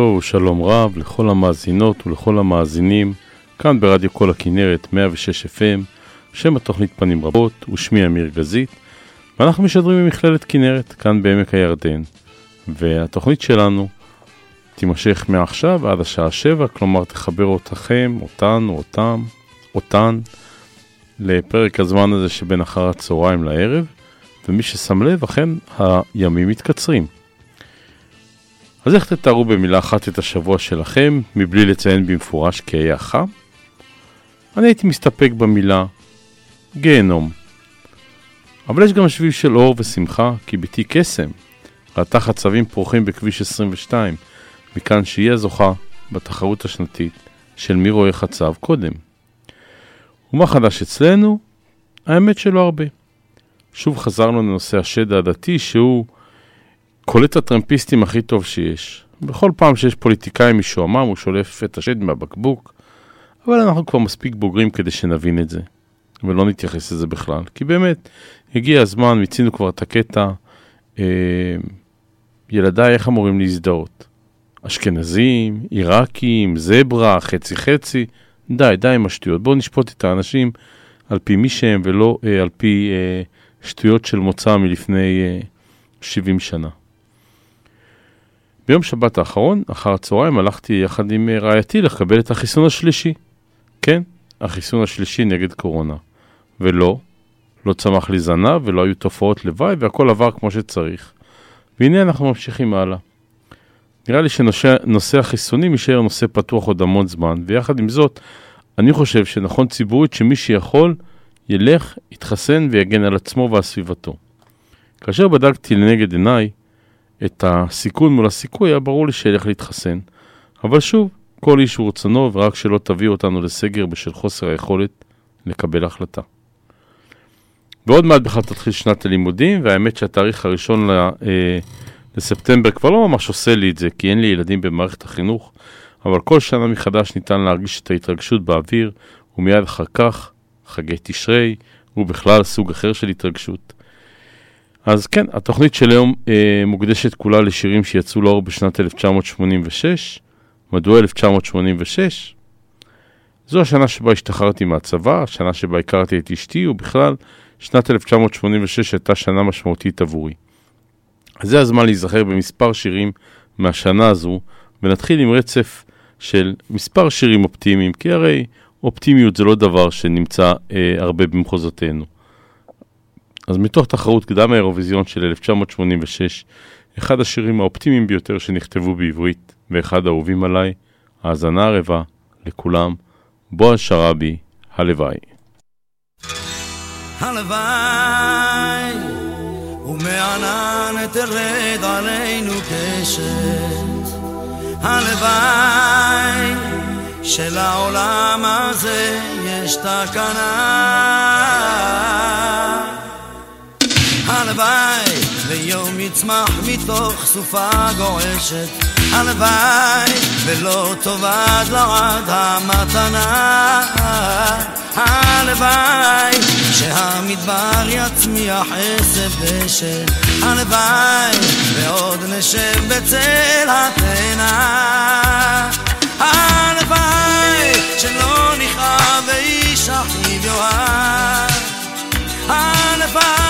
טוב, שלום רב לכל המאזינות ולכל המאזינים, כאן ברדיו כל הכנרת 106 FM, שם התוכנית פנים רבות, ושמי אמיר גזית, ואנחנו משדרים ממכללת כנרת, כאן בעמק הירדן, והתוכנית שלנו תימשך מעכשיו עד השעה 7, כלומר תחבר אותכם, אותנו, אותם, אותן, לפרק הזמן הזה שבין אחר הצהריים לערב, ומי ששם לב, אכן הימים מתקצרים. אז איך תתארו במילה אחת את השבוע שלכם, מבלי לציין במפורש כי היה חם? אני הייתי מסתפק במילה גיהנום. אבל יש גם שביב של אור ושמחה, כי ביתי קסם, ראתה חצבים פורחים בכביש 22, מכאן שהיא הזוכה בתחרות השנתית של מי רואה חצב קודם. ומה חדש אצלנו? האמת שלא הרבה. שוב חזרנו לנושא השד העדתי שהוא קולט הטרמפיסטים הכי טוב שיש. בכל פעם שיש פוליטיקאי משועמם הוא שולף את השד מהבקבוק, אבל אנחנו כבר מספיק בוגרים כדי שנבין את זה, ולא נתייחס לזה בכלל. כי באמת, הגיע הזמן, מיצינו כבר את הקטע, אה, ילדיי איך אמורים להזדהות? אשכנזים, עיראקים, זברה, חצי חצי, די, די עם השטויות. בואו נשפוט את האנשים על פי מי שהם ולא אה, על פי אה, שטויות של מוצא מלפני אה, 70 שנה. ביום שבת האחרון, אחר הצהריים, הלכתי יחד עם אה, רעייתי לקבל את החיסון השלישי. כן, החיסון השלישי נגד קורונה. ולא, לא צמח לי זנב ולא היו תופעות לוואי והכל עבר כמו שצריך. והנה אנחנו ממשיכים הלאה. נראה לי שנושא החיסונים יישאר נושא פתוח עוד המון זמן, ויחד עם זאת, אני חושב שנכון ציבורית שמי שיכול, ילך, יתחסן ויגן על עצמו ועל סביבתו. כאשר בדקתי לנגד עיניי את הסיכון מול הסיכוי, היה ברור לי שילך להתחסן. אבל שוב, כל איש ורצונו, ורק שלא תביא אותנו לסגר בשל חוסר היכולת לקבל החלטה. ועוד מעט בכלל תתחיל שנת הלימודים, והאמת שהתאריך הראשון אה, לספטמבר כבר לא ממש עושה לי את זה, כי אין לי ילדים במערכת החינוך, אבל כל שנה מחדש ניתן להרגיש את ההתרגשות באוויר, ומיד אחר כך חגי תשרי, ובכלל סוג אחר של התרגשות. אז כן, התוכנית של היום אה, מוקדשת כולה לשירים שיצאו לאור בשנת 1986. מדוע 1986? זו השנה שבה השתחררתי מהצבא, השנה שבה הכרתי את אשתי, ובכלל, שנת 1986 הייתה שנה משמעותית עבורי. אז זה הזמן להיזכר במספר שירים מהשנה הזו, ונתחיל עם רצף של מספר שירים אופטימיים, כי הרי אופטימיות זה לא דבר שנמצא אה, הרבה במחוזותינו. אז מתוך תחרות קדם האירוויזיון של 1986, אחד השירים האופטימיים ביותר שנכתבו בעברית, ואחד האהובים עליי, האזנה ערבה, לכולם, בועז שראבי, הלוואי. הלוואי, ומענן תרד עלינו קשת. הלוואי, שלעולם הזה יש תקנה. הלוואי ויום יצמח מתוך סופה גועשת. הלוואי ולא תאבד לעד המתנה. הלוואי שהמדבר יצמיח עשב דשא הלוואי ועוד נשב בצל התאנה. הלוואי שלא נכאב ואיש אחיו יאהב. הלוואי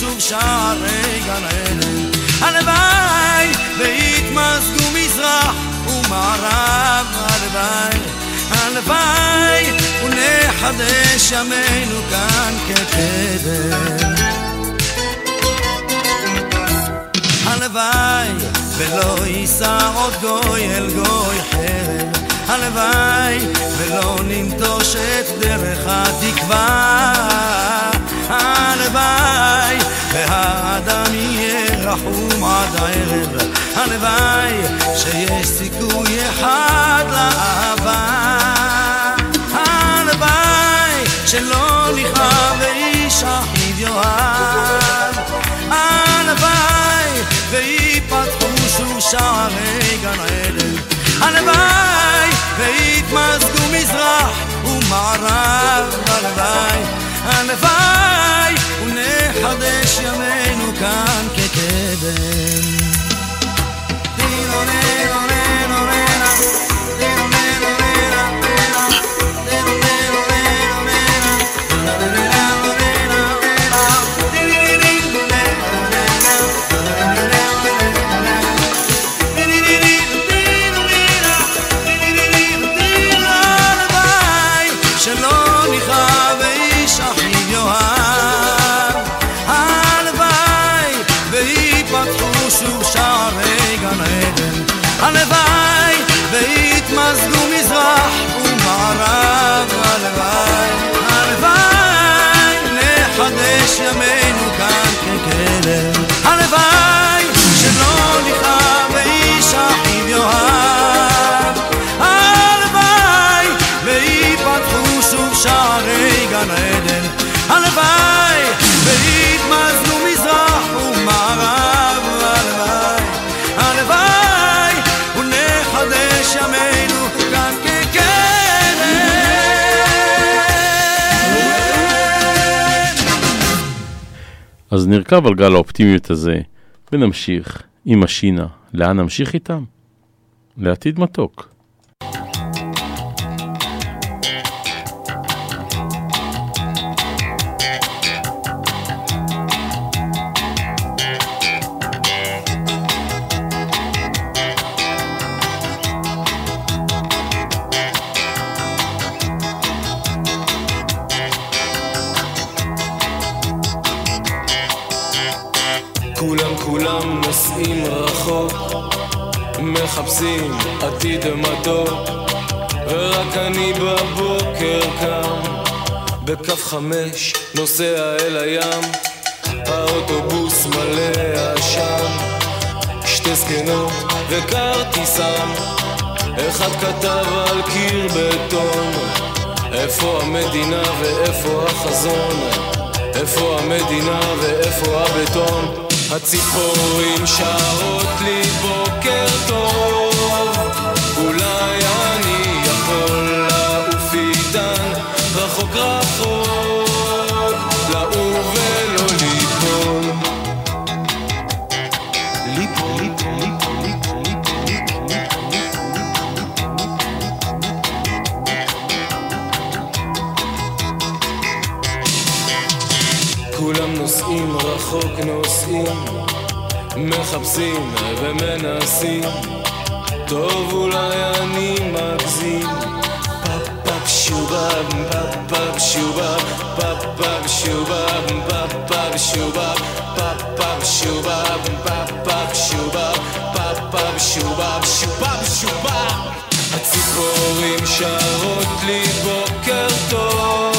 שוב שערי גן עדן. הלוואי ויתמזגו מזרח ומערב הלוואי הלוואי ונחדש ימינו כאן כקדם. הלוואי ולא יישא עוד גוי אל גוי חרב. הלוואי ולא ננטוש את דרך התקווה הלוואי והאדם יהיה רחום עד הערב. הלוואי שיש סיכוי אחד לאהבה. הלוואי שלא נכאב ואיש אחיו יאהב. הלוואי ויפתחו שוב שערי גן עדן. הלוואי ויתמזגו מזרח ומערב. הלוואי הלוואי אז נרכב על גל האופטימיות הזה, ונמשיך עם השינה. לאן נמשיך איתם? לעתיד מתוק. עתיד מתוק, ורק אני בבוקר קם, בכף חמש נוסע אל הים, האוטובוס מלא עשן, שתי זקנות וכרטיסן, אחד כתב על קיר בטון, איפה המדינה ואיפה החזון, איפה המדינה ואיפה הבטון? הציפורים שרות לי בוקר טוב, רחוק נוסעים, מחפשים ומנסים, טוב אולי אני מגזים, פאפ פאפ שוב shubab bab bab shubab bab bab shubab bab bab shubab bab bab shubab bab bab shubab bab bab shubab shubab shubab הציפורים שרות לי בוקר טוב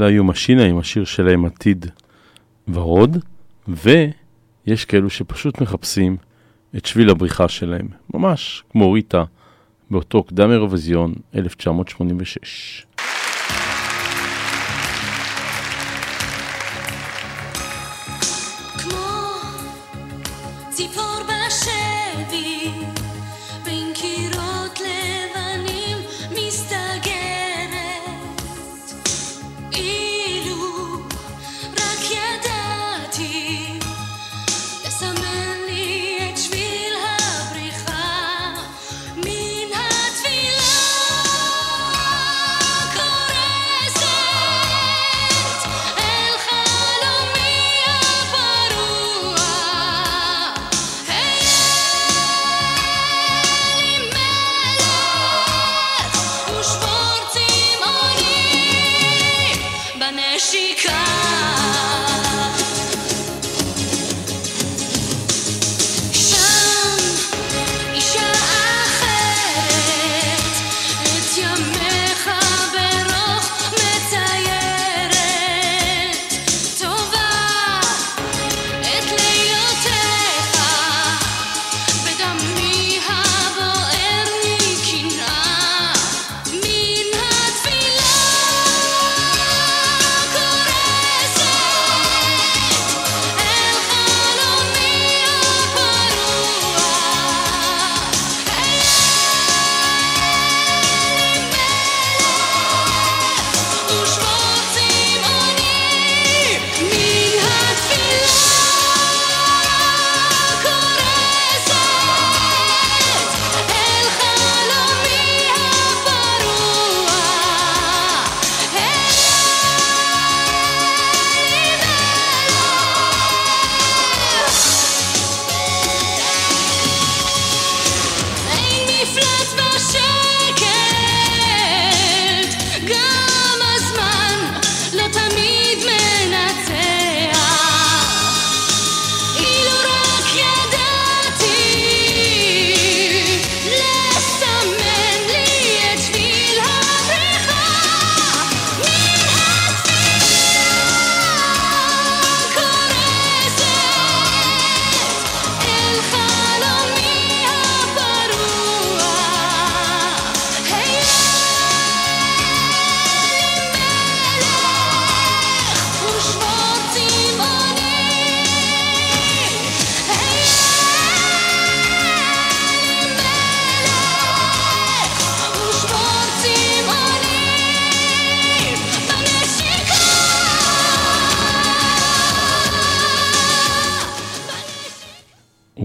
אלה היו משינה עם השיר שלהם עתיד ורוד, ויש כאלו שפשוט מחפשים את שביל הבריחה שלהם, ממש כמו ריטה באותו קדם אירוויזיון 1986.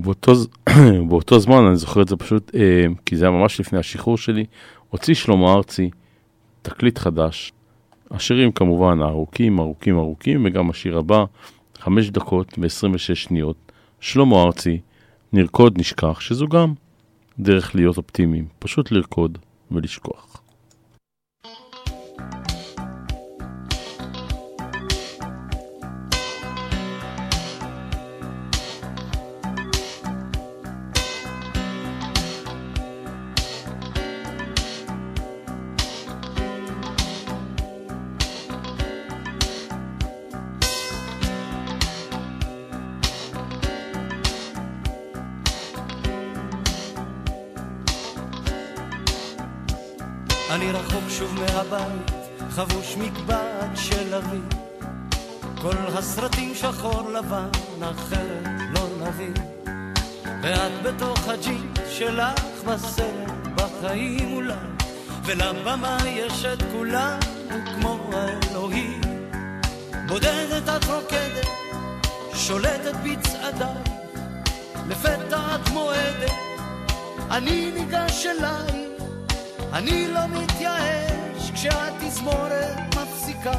ובאותו, באותו זמן, אני זוכר את זה פשוט, אה, כי זה היה ממש לפני השחרור שלי, הוציא שלמה ארצי תקליט חדש. השירים כמובן ארוכים, ארוכים, ארוכים, וגם השיר הבא, חמש דקות ו-26 שניות, שלמה ארצי, נרקוד נשכח, שזו גם דרך להיות אופטימיים, פשוט לרקוד ולשכוח. שוב מהבית, חבוש מקבץ של אבי. כל הסרטים שחור לבן, אחרת לא נבין. ואת בתוך הג'ינס שלך בסרט, בחיים אולי, ולבמה יש את כולם, כמו האלוהים. בודדת את רוקדת, שולטת בצעדיי, לפתע את מועדת, אני ניגש אלייך. אני לא מתייאש כשהתזמורת מפסיקה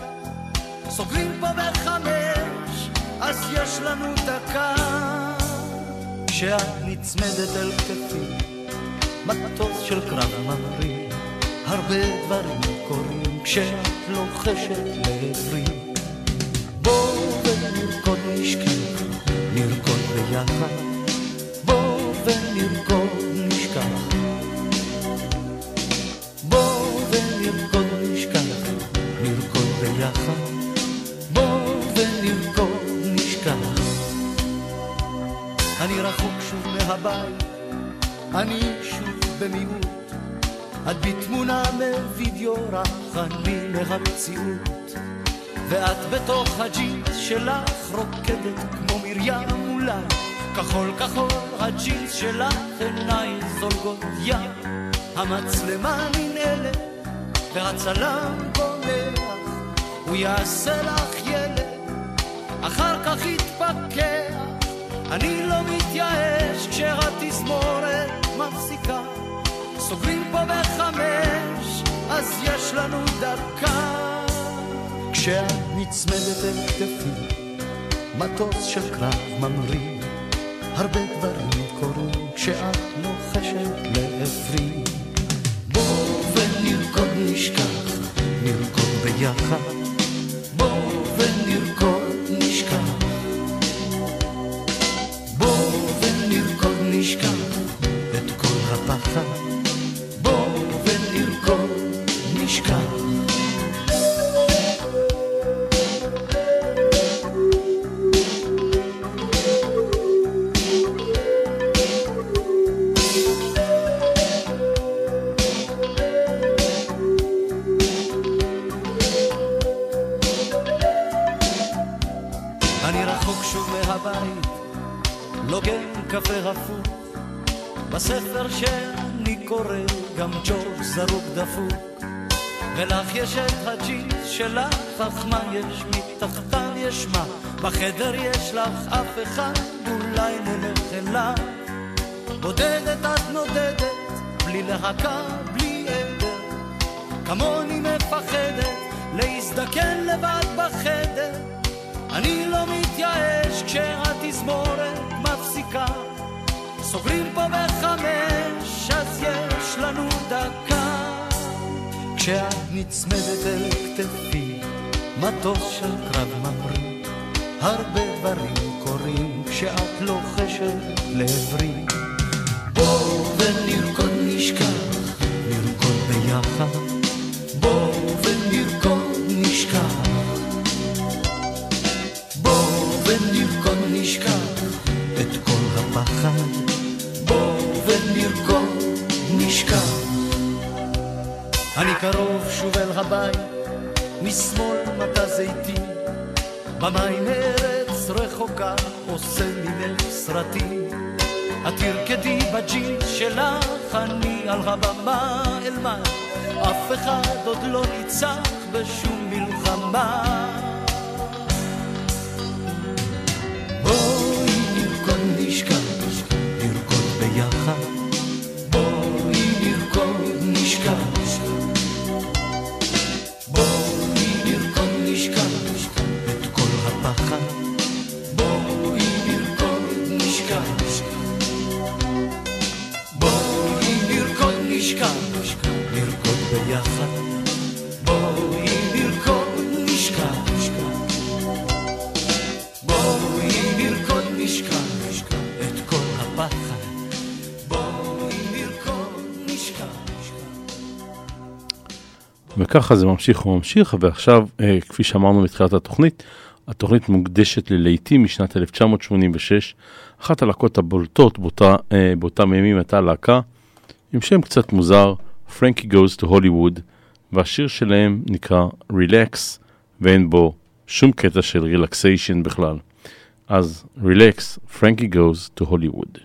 סוגרים פה בחמש, אז יש לנו דקה. כשאת נצמדת אל כתפי מטוס של קרב ממריא הרבה דברים קורים כשאת לוחשת לעברי. בואו ונרקוד נשכח, נרקוד ביחד שלך, עינייך זולגות ים. המצלמה ננעלת, והצלם בורח, הוא יעשה לך ילד, אחר כך יתפכח. אני לא מתייאש כשהתזמורת מפסיקה, סוגרים פה בחמש, אז יש לנו דקה. כשאת נצמדת אל כתפי, מטוס של קרב ממריא, הרבה דברים קורים כשאת לוחשת לעברי. בואו ונרקוד נשכח, נרקוד ביחד. ג'ורג' זרוק דפוק. ולך יש את הג'ינס שלך, אך מה יש מתחתיו יש מה? בחדר יש לך אף אחד, אולי נלך אליו. בודדת את נודדת, בלי להקה, בלי עדר. כמוני מפחדת, להזדקן לבד בחדר. אני לא מתייאש כשהתזמורת מפסיקה סוגרים פה בחמש, אז יש לנו דקה. כשאת נצמדת אל כתפי, מטוס של קרב ממריא. הרבה דברים קורים כשאת לוחשת לעברי. בואו ונרקוד נשכח, נרקוד ביחד שוב אל הבית, משמאל מטע זיתים. במים ארץ רחוקה, עושה ממך סרטים. את תרקדי בג'ינס שלך, אני על הבמה אלמד. אף אחד עוד לא ניצח בשום מלחמה. בואי נרקוד נשכח, נרקוד ביחד. וככה זה ממשיך וממשיך, ועכשיו, אה, כפי שאמרנו בתחילת התוכנית, התוכנית מוקדשת ללהיטים משנת 1986. אחת הלהקות הבולטות באותה, אה, באותם ימים הייתה להקה עם שם קצת מוזר, Frankie Goes to Hollywood, והשיר שלהם נקרא Relax, ואין בו שום קטע של relaxation בכלל. אז Relax, Frankie Goes to Hollywood.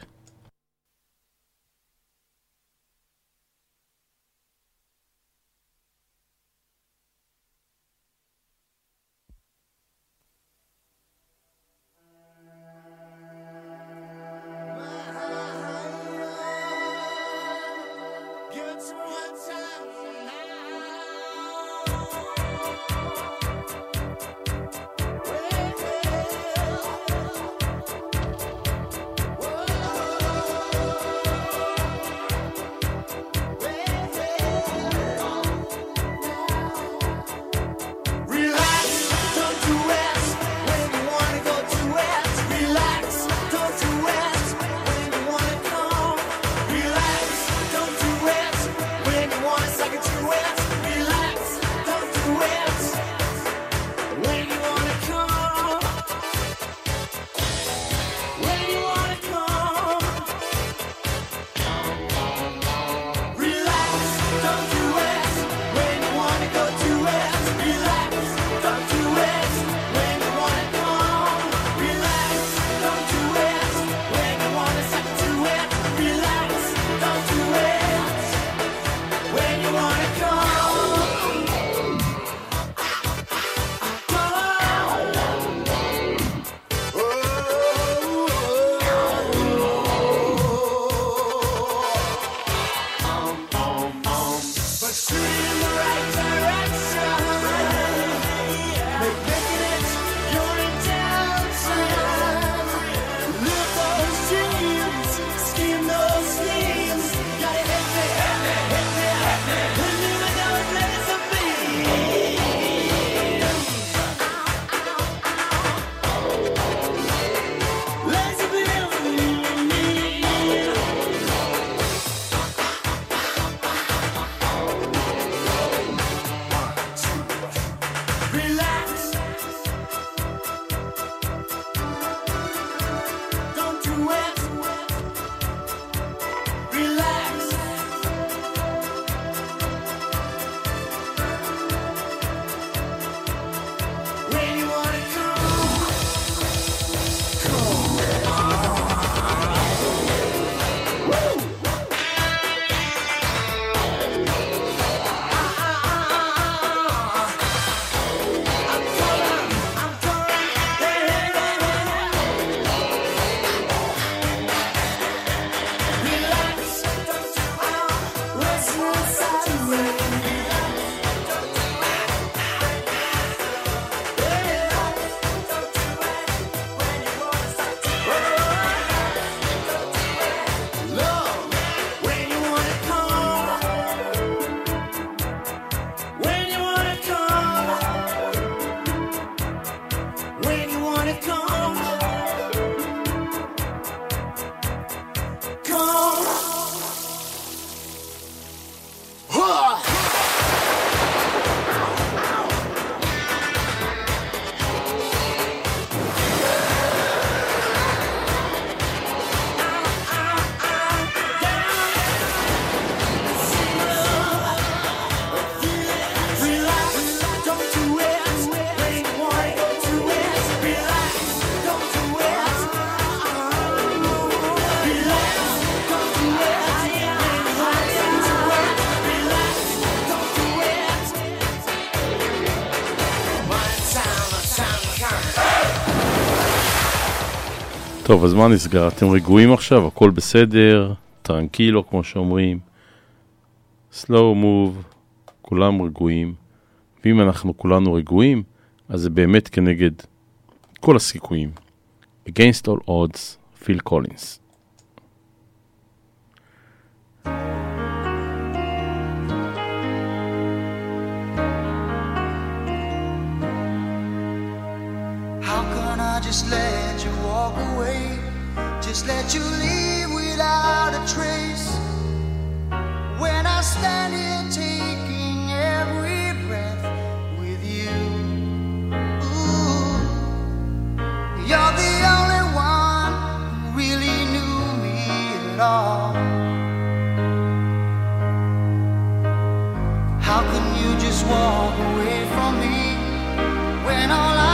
טוב, אז מה נסגר? אתם רגועים עכשיו? הכל בסדר? טרנקילו, כמו שאומרים? slow move, כולם רגועים. ואם אנחנו כולנו רגועים, אז זה באמת כנגד כל הסיכויים. Against all odds, פיל קולינס. just let you walk away Just let you leave without a trace. When I stand here taking every breath with you. Ooh, you're the only one who really knew me at all. How can you just walk away from me when all I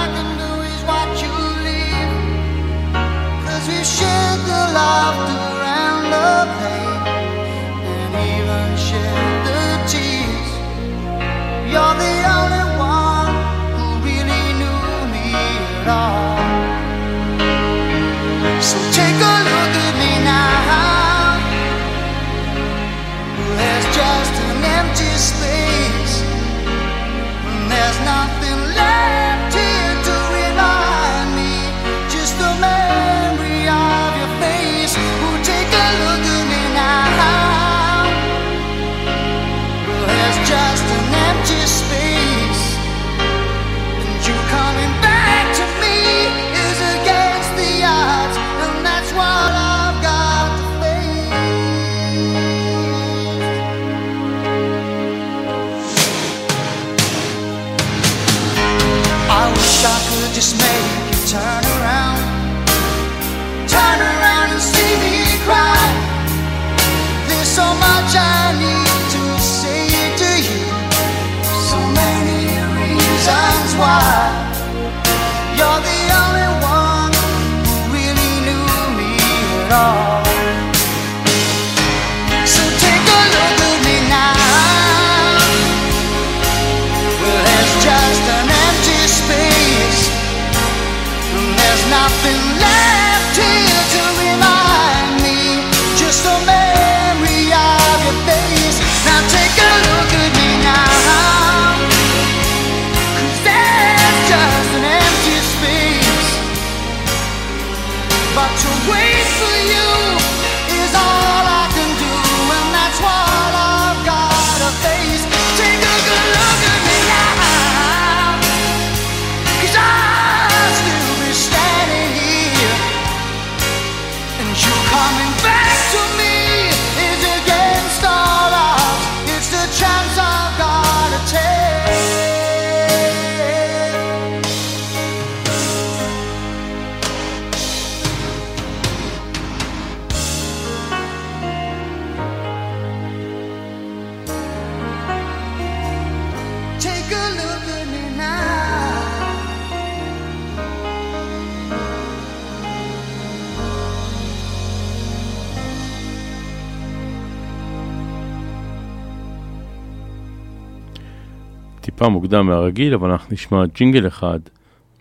טיפה מוקדם מהרגיל, אבל אנחנו נשמע ג'ינגל אחד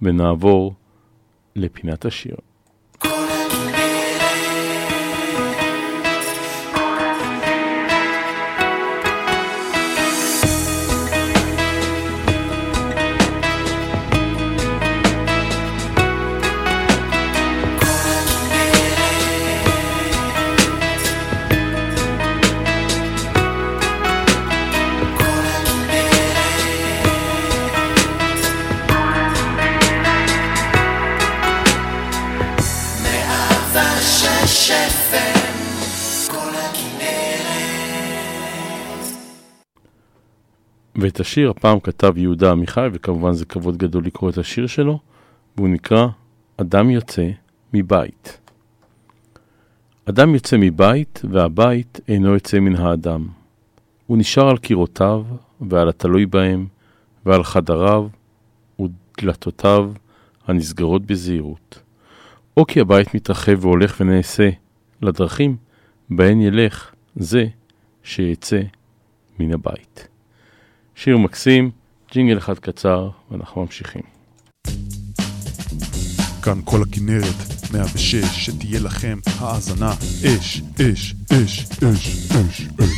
ונעבור לפינת השיר. ואת השיר הפעם כתב יהודה עמיחי, וכמובן זה כבוד גדול לקרוא את השיר שלו, והוא נקרא אדם יוצא מבית. אדם יוצא מבית, והבית אינו יוצא מן האדם. הוא נשאר על קירותיו, ועל התלוי בהם, ועל חדריו, ודלתותיו הנסגרות בזהירות. או כי הבית מתרחב והולך ונעשה לדרכים, בהן ילך זה שיצא מן הבית. שיר מקסים, ג'ינגל אחד קצר, ואנחנו ממשיכים. כאן כל הכנרת, 106, שתהיה לכם האזנה אש, אש, אש, אש, אש, אש.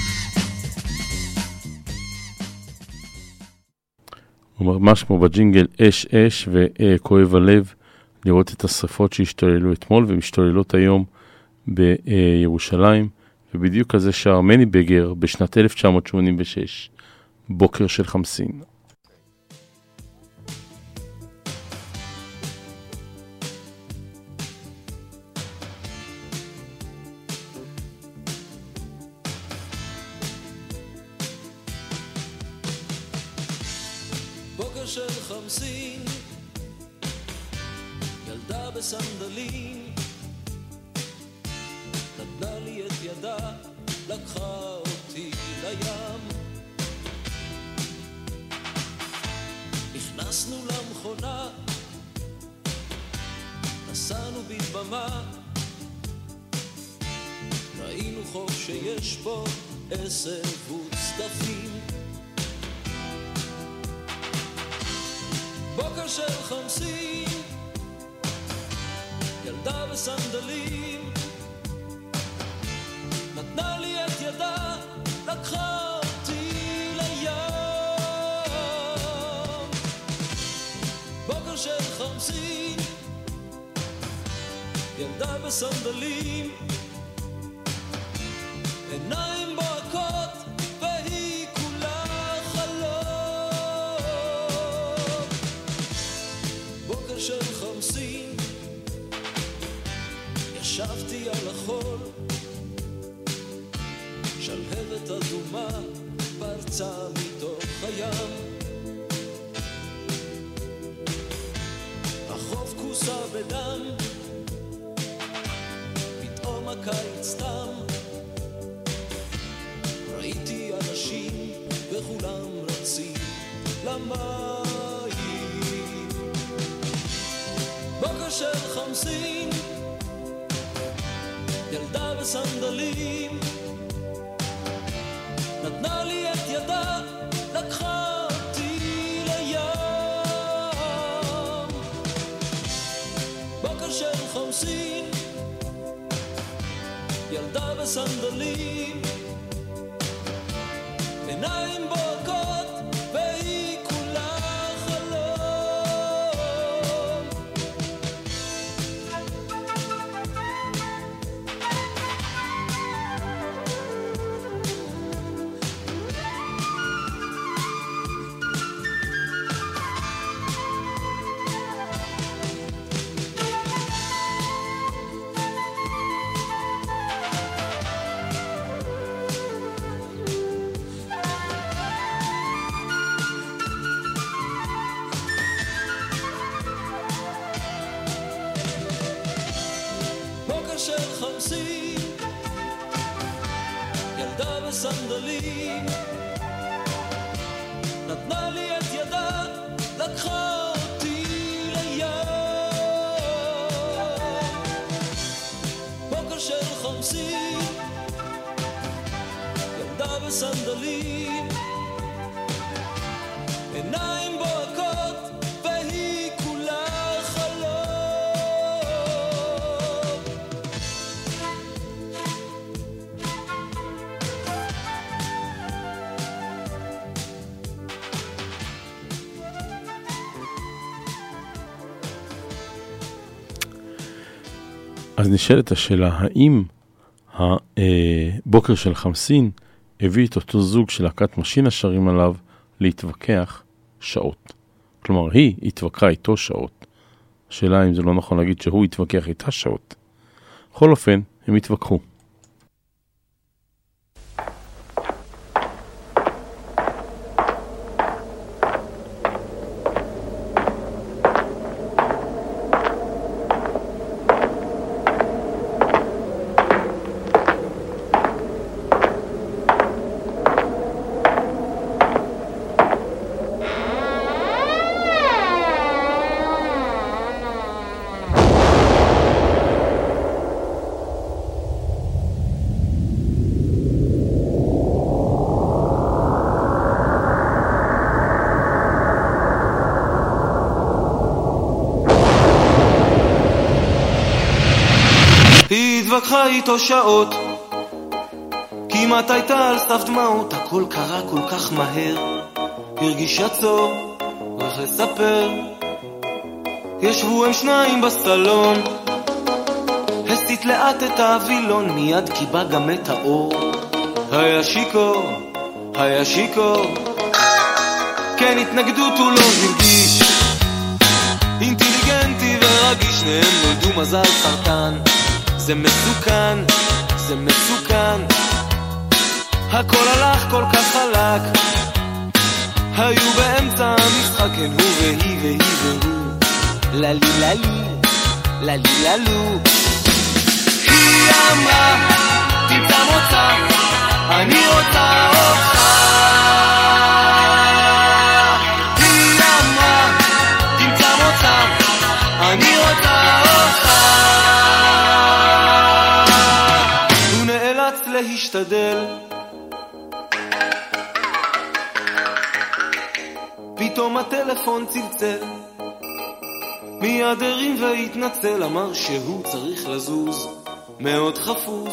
ממש כמו בג'ינגל אש אש וכואב הלב לראות את השרפות שהשתוללו אתמול ומשתוללות היום בירושלים, ובדיוק כזה שר מני בגר בשנת 1986, בוקר של חמסין. עשב וצדפים. בוקר של חמסין, ילדה בסנדלים, נתנה לי את ידה, לקחה אותי לים. בוקר של חמסין, ילדה בסנדלים, ישבתי על אז נשאלת השאלה, האם הבוקר של חמסין הביא את אותו זוג של להקת משינה שרים עליו להתווכח שעות? כלומר, היא התווכחה איתו שעות. השאלה אם זה לא נכון להגיד שהוא התווכח איתה שעות. בכל אופן, הם התווכחו. היא התווכחה איתו שעות, כמעט הייתה על סף דמעות, הכל קרה כל כך מהר, הרגישה צור, איך לספר. ישבו הם שניים בסלון, הסיט לאט את הווילון, מיד קיבה גם את האור. היה שיכור, היה שיכור, כן התנגדות הוא לא הרגיש. אינטליגנטי ורגיש, שניהם נולדו מזל סרטן. זה מסוכן, זה מסוכן. הכל הלך כל כך חלק, היו באמצע המשחק, כן הוא והיא והיא והוא. ללי ללי, ללי ללו. היא אמרה, תמצא מוצא, אני רוצה אותך. להשתדל. פתאום הטלפון צלצל. מיד הרים והתנצל, אמר שהוא צריך לזוז. מאוד חפוז,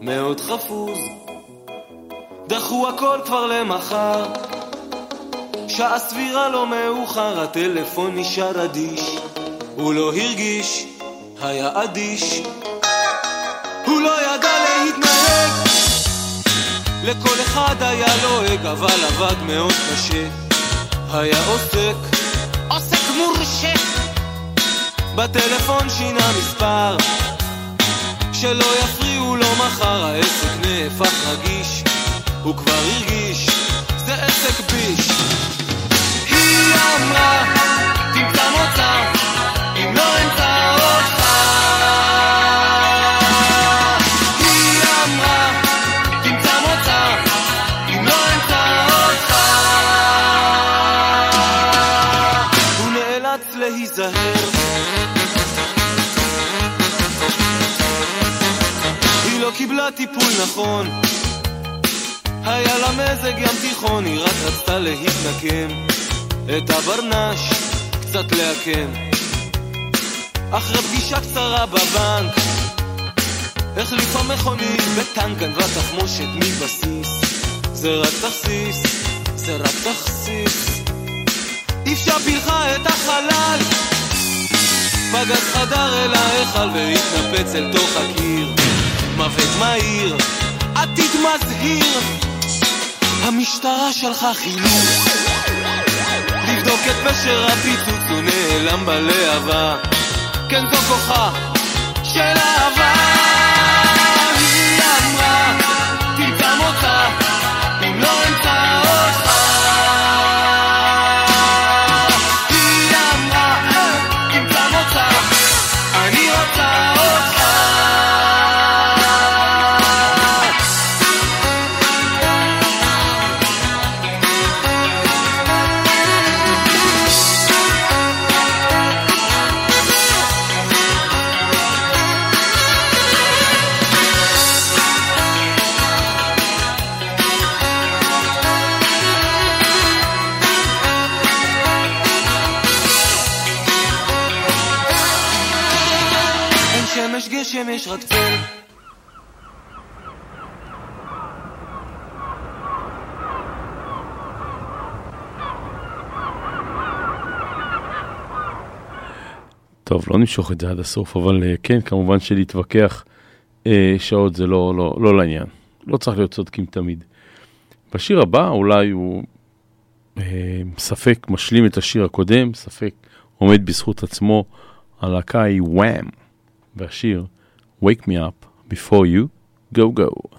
מאוד חפוז. דחו הכל כבר למחר. שעה סבירה לא מאוחר, הטלפון נשאר אדיש. הוא לא הרגיש, היה אדיש. הוא לא ידע להתנהג. לכל אחד היה לועג, אבל עבד מאוד קשה. היה עוסק, עוסק מורשה. בטלפון שינה מספר, שלא יפריעו לו מחר, העסק נהפך רגיש. הוא כבר הרגיש, זה עסק ביש. היא אמרה, תמצא מוצא, טיפול נכון. היה לה מזג ים תיכון, היא רק רצתה להתנקם. את הברנש קצת לעקם. אחרי פגישה קצרה בבנק, החליפה מכונית בטנק, גנבה תחמושת מבסיס. זה רק תכסיס, זה רק תכסיס. אישה פילחה את החלל, פגז חדר אל ההיכל והתנפץ אל תוך הקיר. מוות מהיר, עתיד מזהיר. המשטרה שלחה חילוץ לבדוק את פשר הפיצוץ, הוא נעלם בלהבה. כן, זו כוחה של אהבה. לא נמשוך את זה עד הסוף, אבל אה, כן, כמובן שלהתווכח אה, שעות זה לא, לא, לא לעניין. לא צריך להיות צודקים תמיד. בשיר הבא אולי הוא אה, ספק משלים את השיר הקודם, ספק עומד בזכות עצמו. הלהקה היא וואם, והשיר Wake me up before you go go.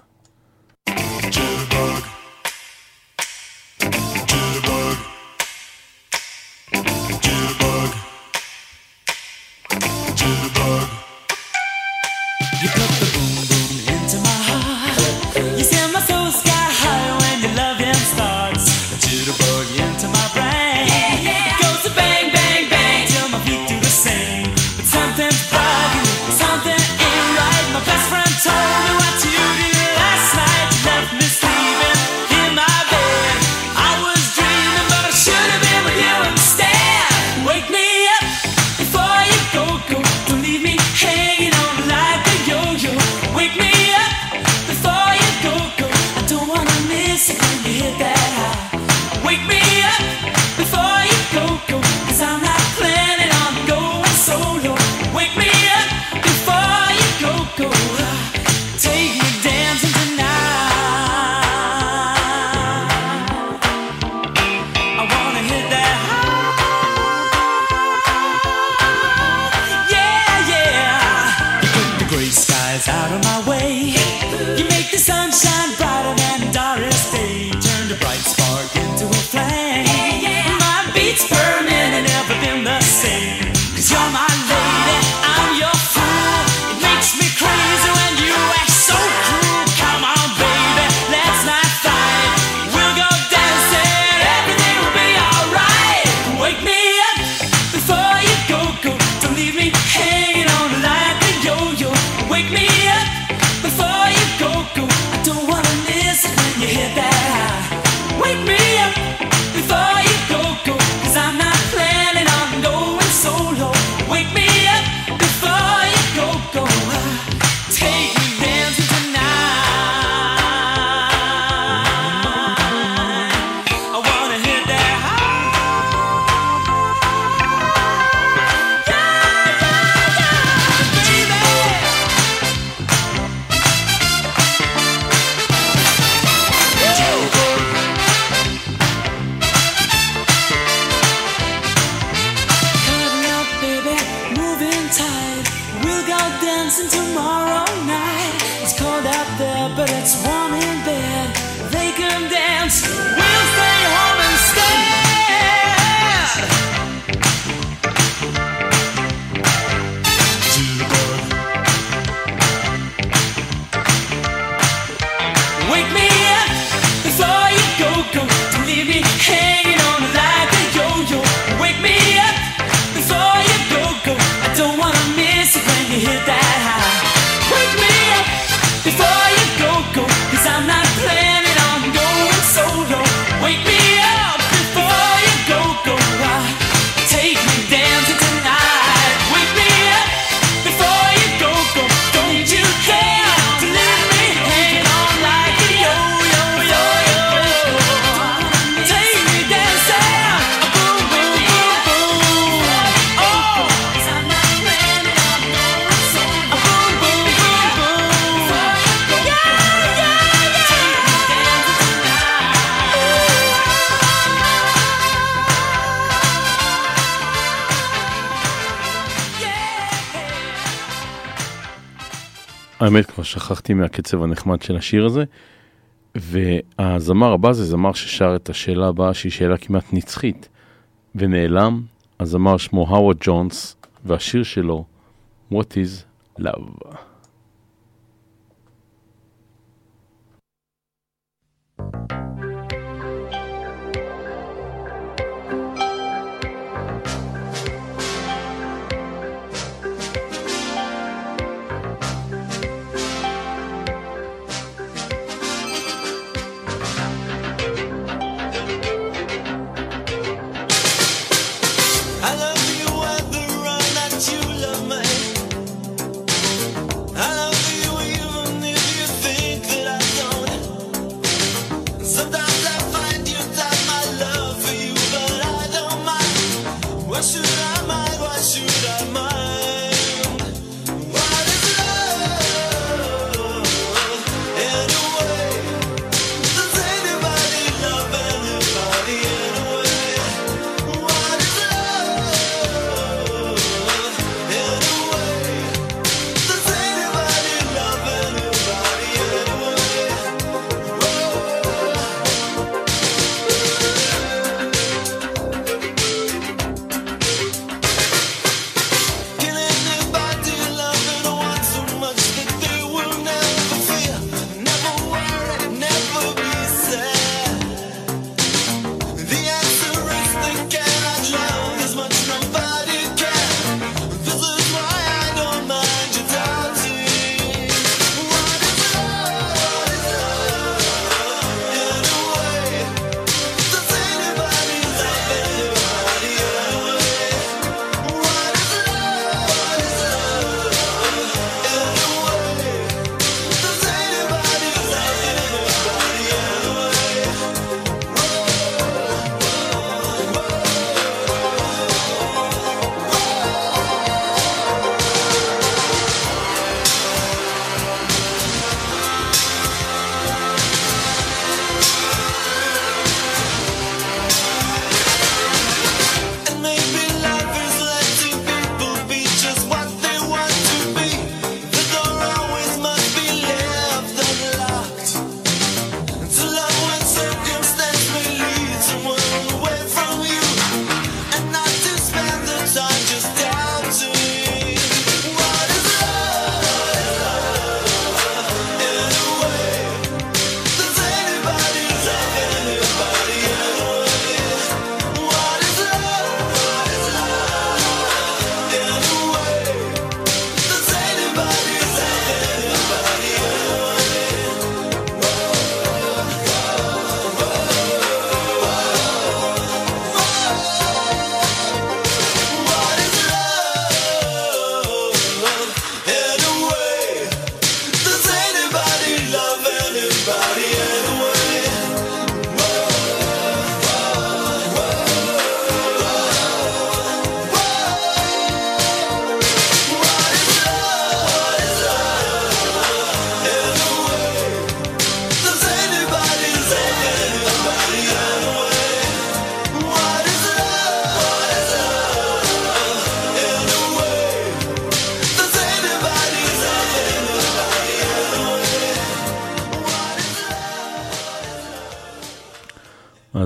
האמת, כבר שכחתי מהקצב הנחמד של השיר הזה. והזמר הבא זה זמר ששר את השאלה הבאה, שהיא שאלה כמעט נצחית. ונעלם, הזמר שמו האוורד ג'ונס, והשיר שלו, What is Love.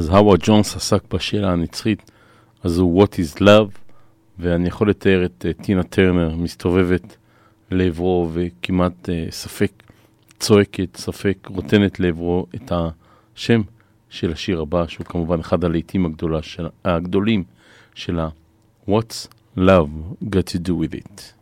אז האוורד ג'ונס עסק בשאלה הנצחית, אז הוא What is Love, ואני יכול לתאר את uh, טינה טרנר מסתובבת לעברו וכמעט uh, ספק צועקת, ספק רוטנת לעברו את השם של השיר הבא, שהוא כמובן אחד הלהיטים הגדולים שלה, What's Love Got to Do With It.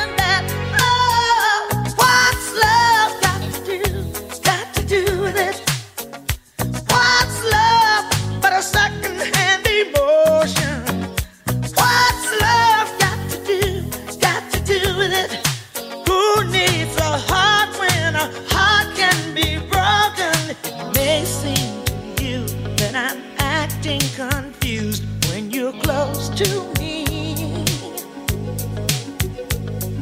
close to me.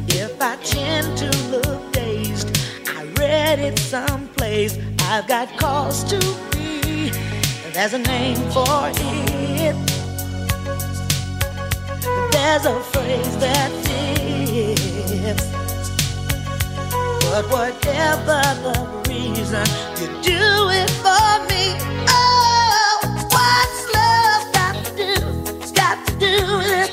If I tend to look dazed, I read it someplace. I've got cause to be. There's a name for it. There's a phrase that fits. But whatever the reason, you do it for me. you.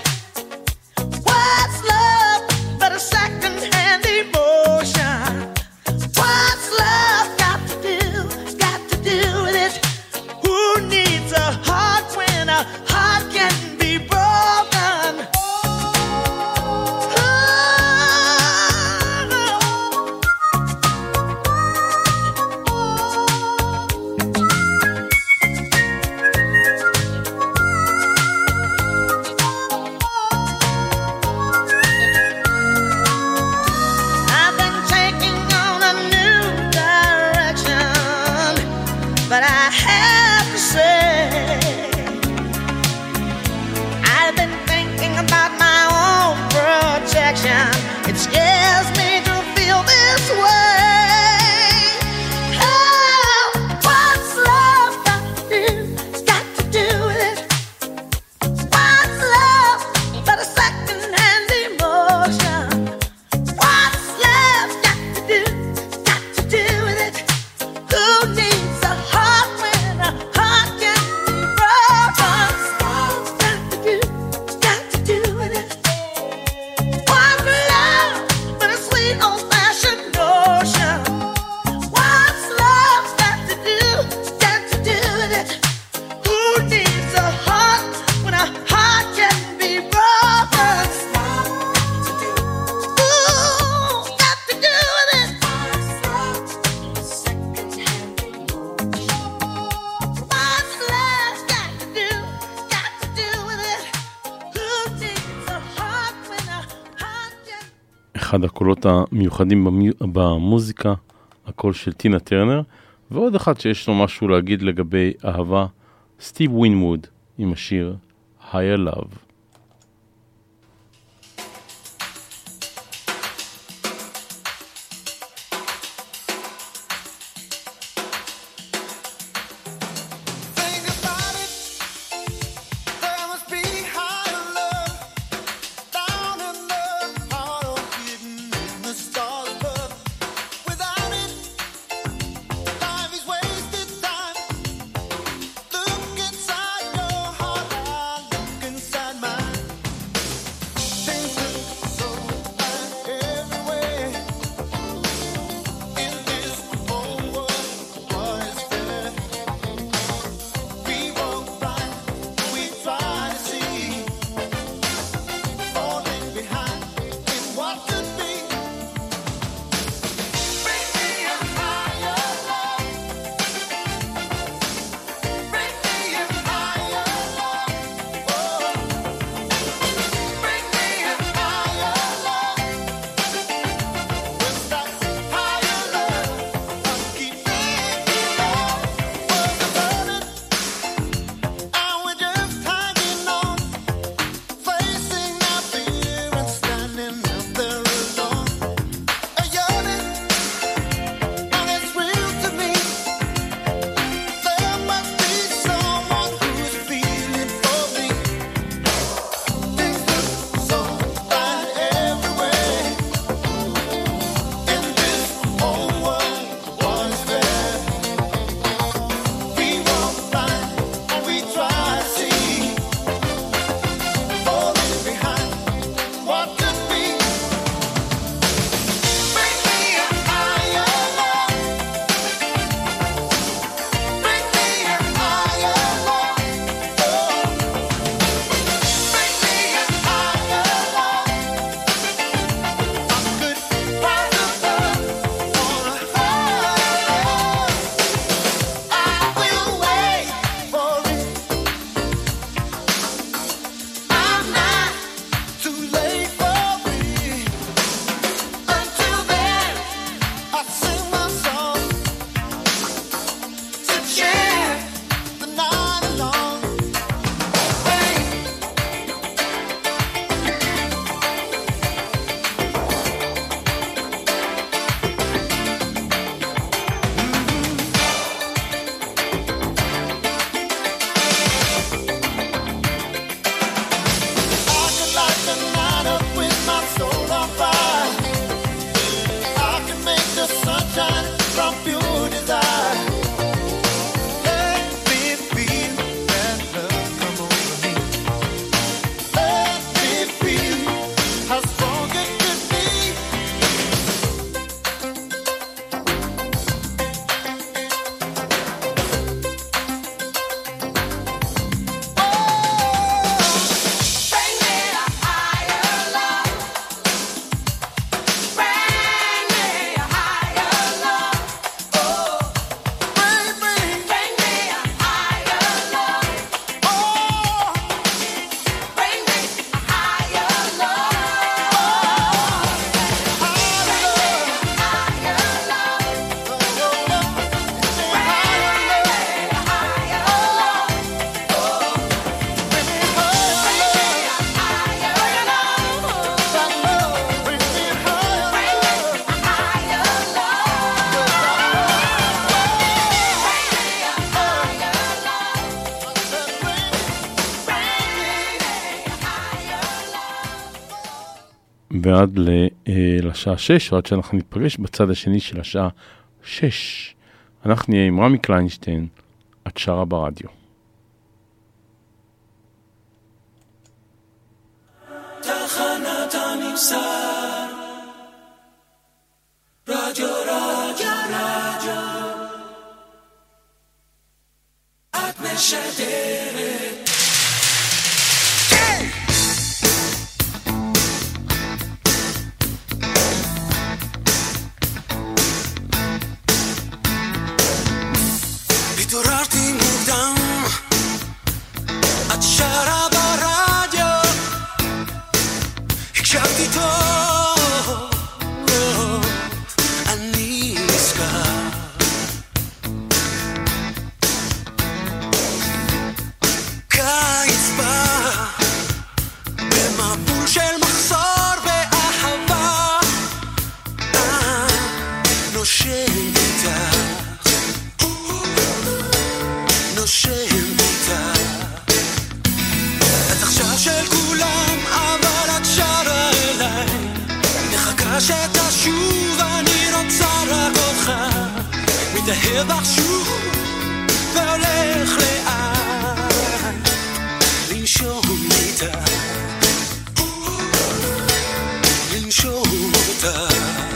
אחד הקולות המיוחדים במוזיקה, הקול של טינה טרנר, ועוד אחד שיש לו משהו להגיד לגבי אהבה, סטיב ווינווד עם השיר Higher Love. עד אה, לשעה 6, או עד שאנחנו נתפגש בצד השני של השעה 6. אנחנו נהיה עם רמי קליינשטיין, את שרה ברדיו. תחנת נושם איתך, נושם איתך. את עכשיו של כולם, אבל את שרה אליי. מחכה שתשוב, אני רוצה רק אותך. מתאהב בך שוב, והולך לאט. לנשום איתך, לנשום אותך.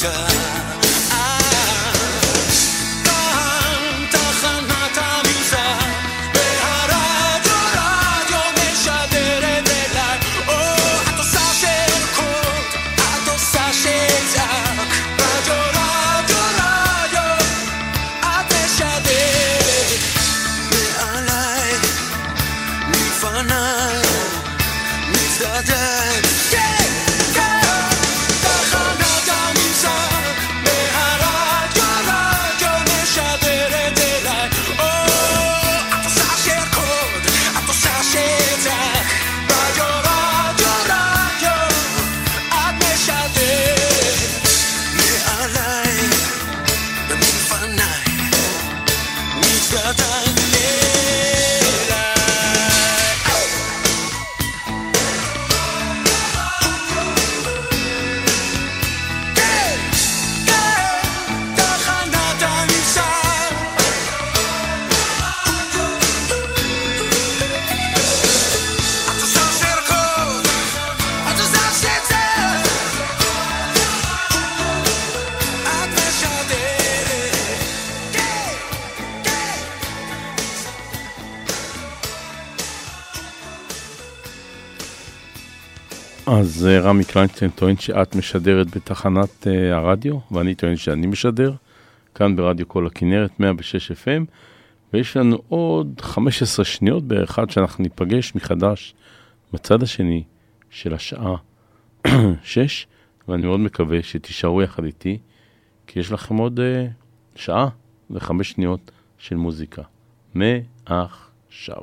Jamaica. רמי קליינשטיין טוען שאת משדרת בתחנת אה, הרדיו, ואני טוען שאני משדר, כאן ברדיו כל הכנרת, 106 FM, ויש לנו עוד 15 שניות בערך עד שאנחנו ניפגש מחדש בצד השני של השעה 6, ואני מאוד מקווה שתישארו יחד איתי, כי יש לכם עוד אה, שעה וחמש שניות של מוזיקה. מעכשיו.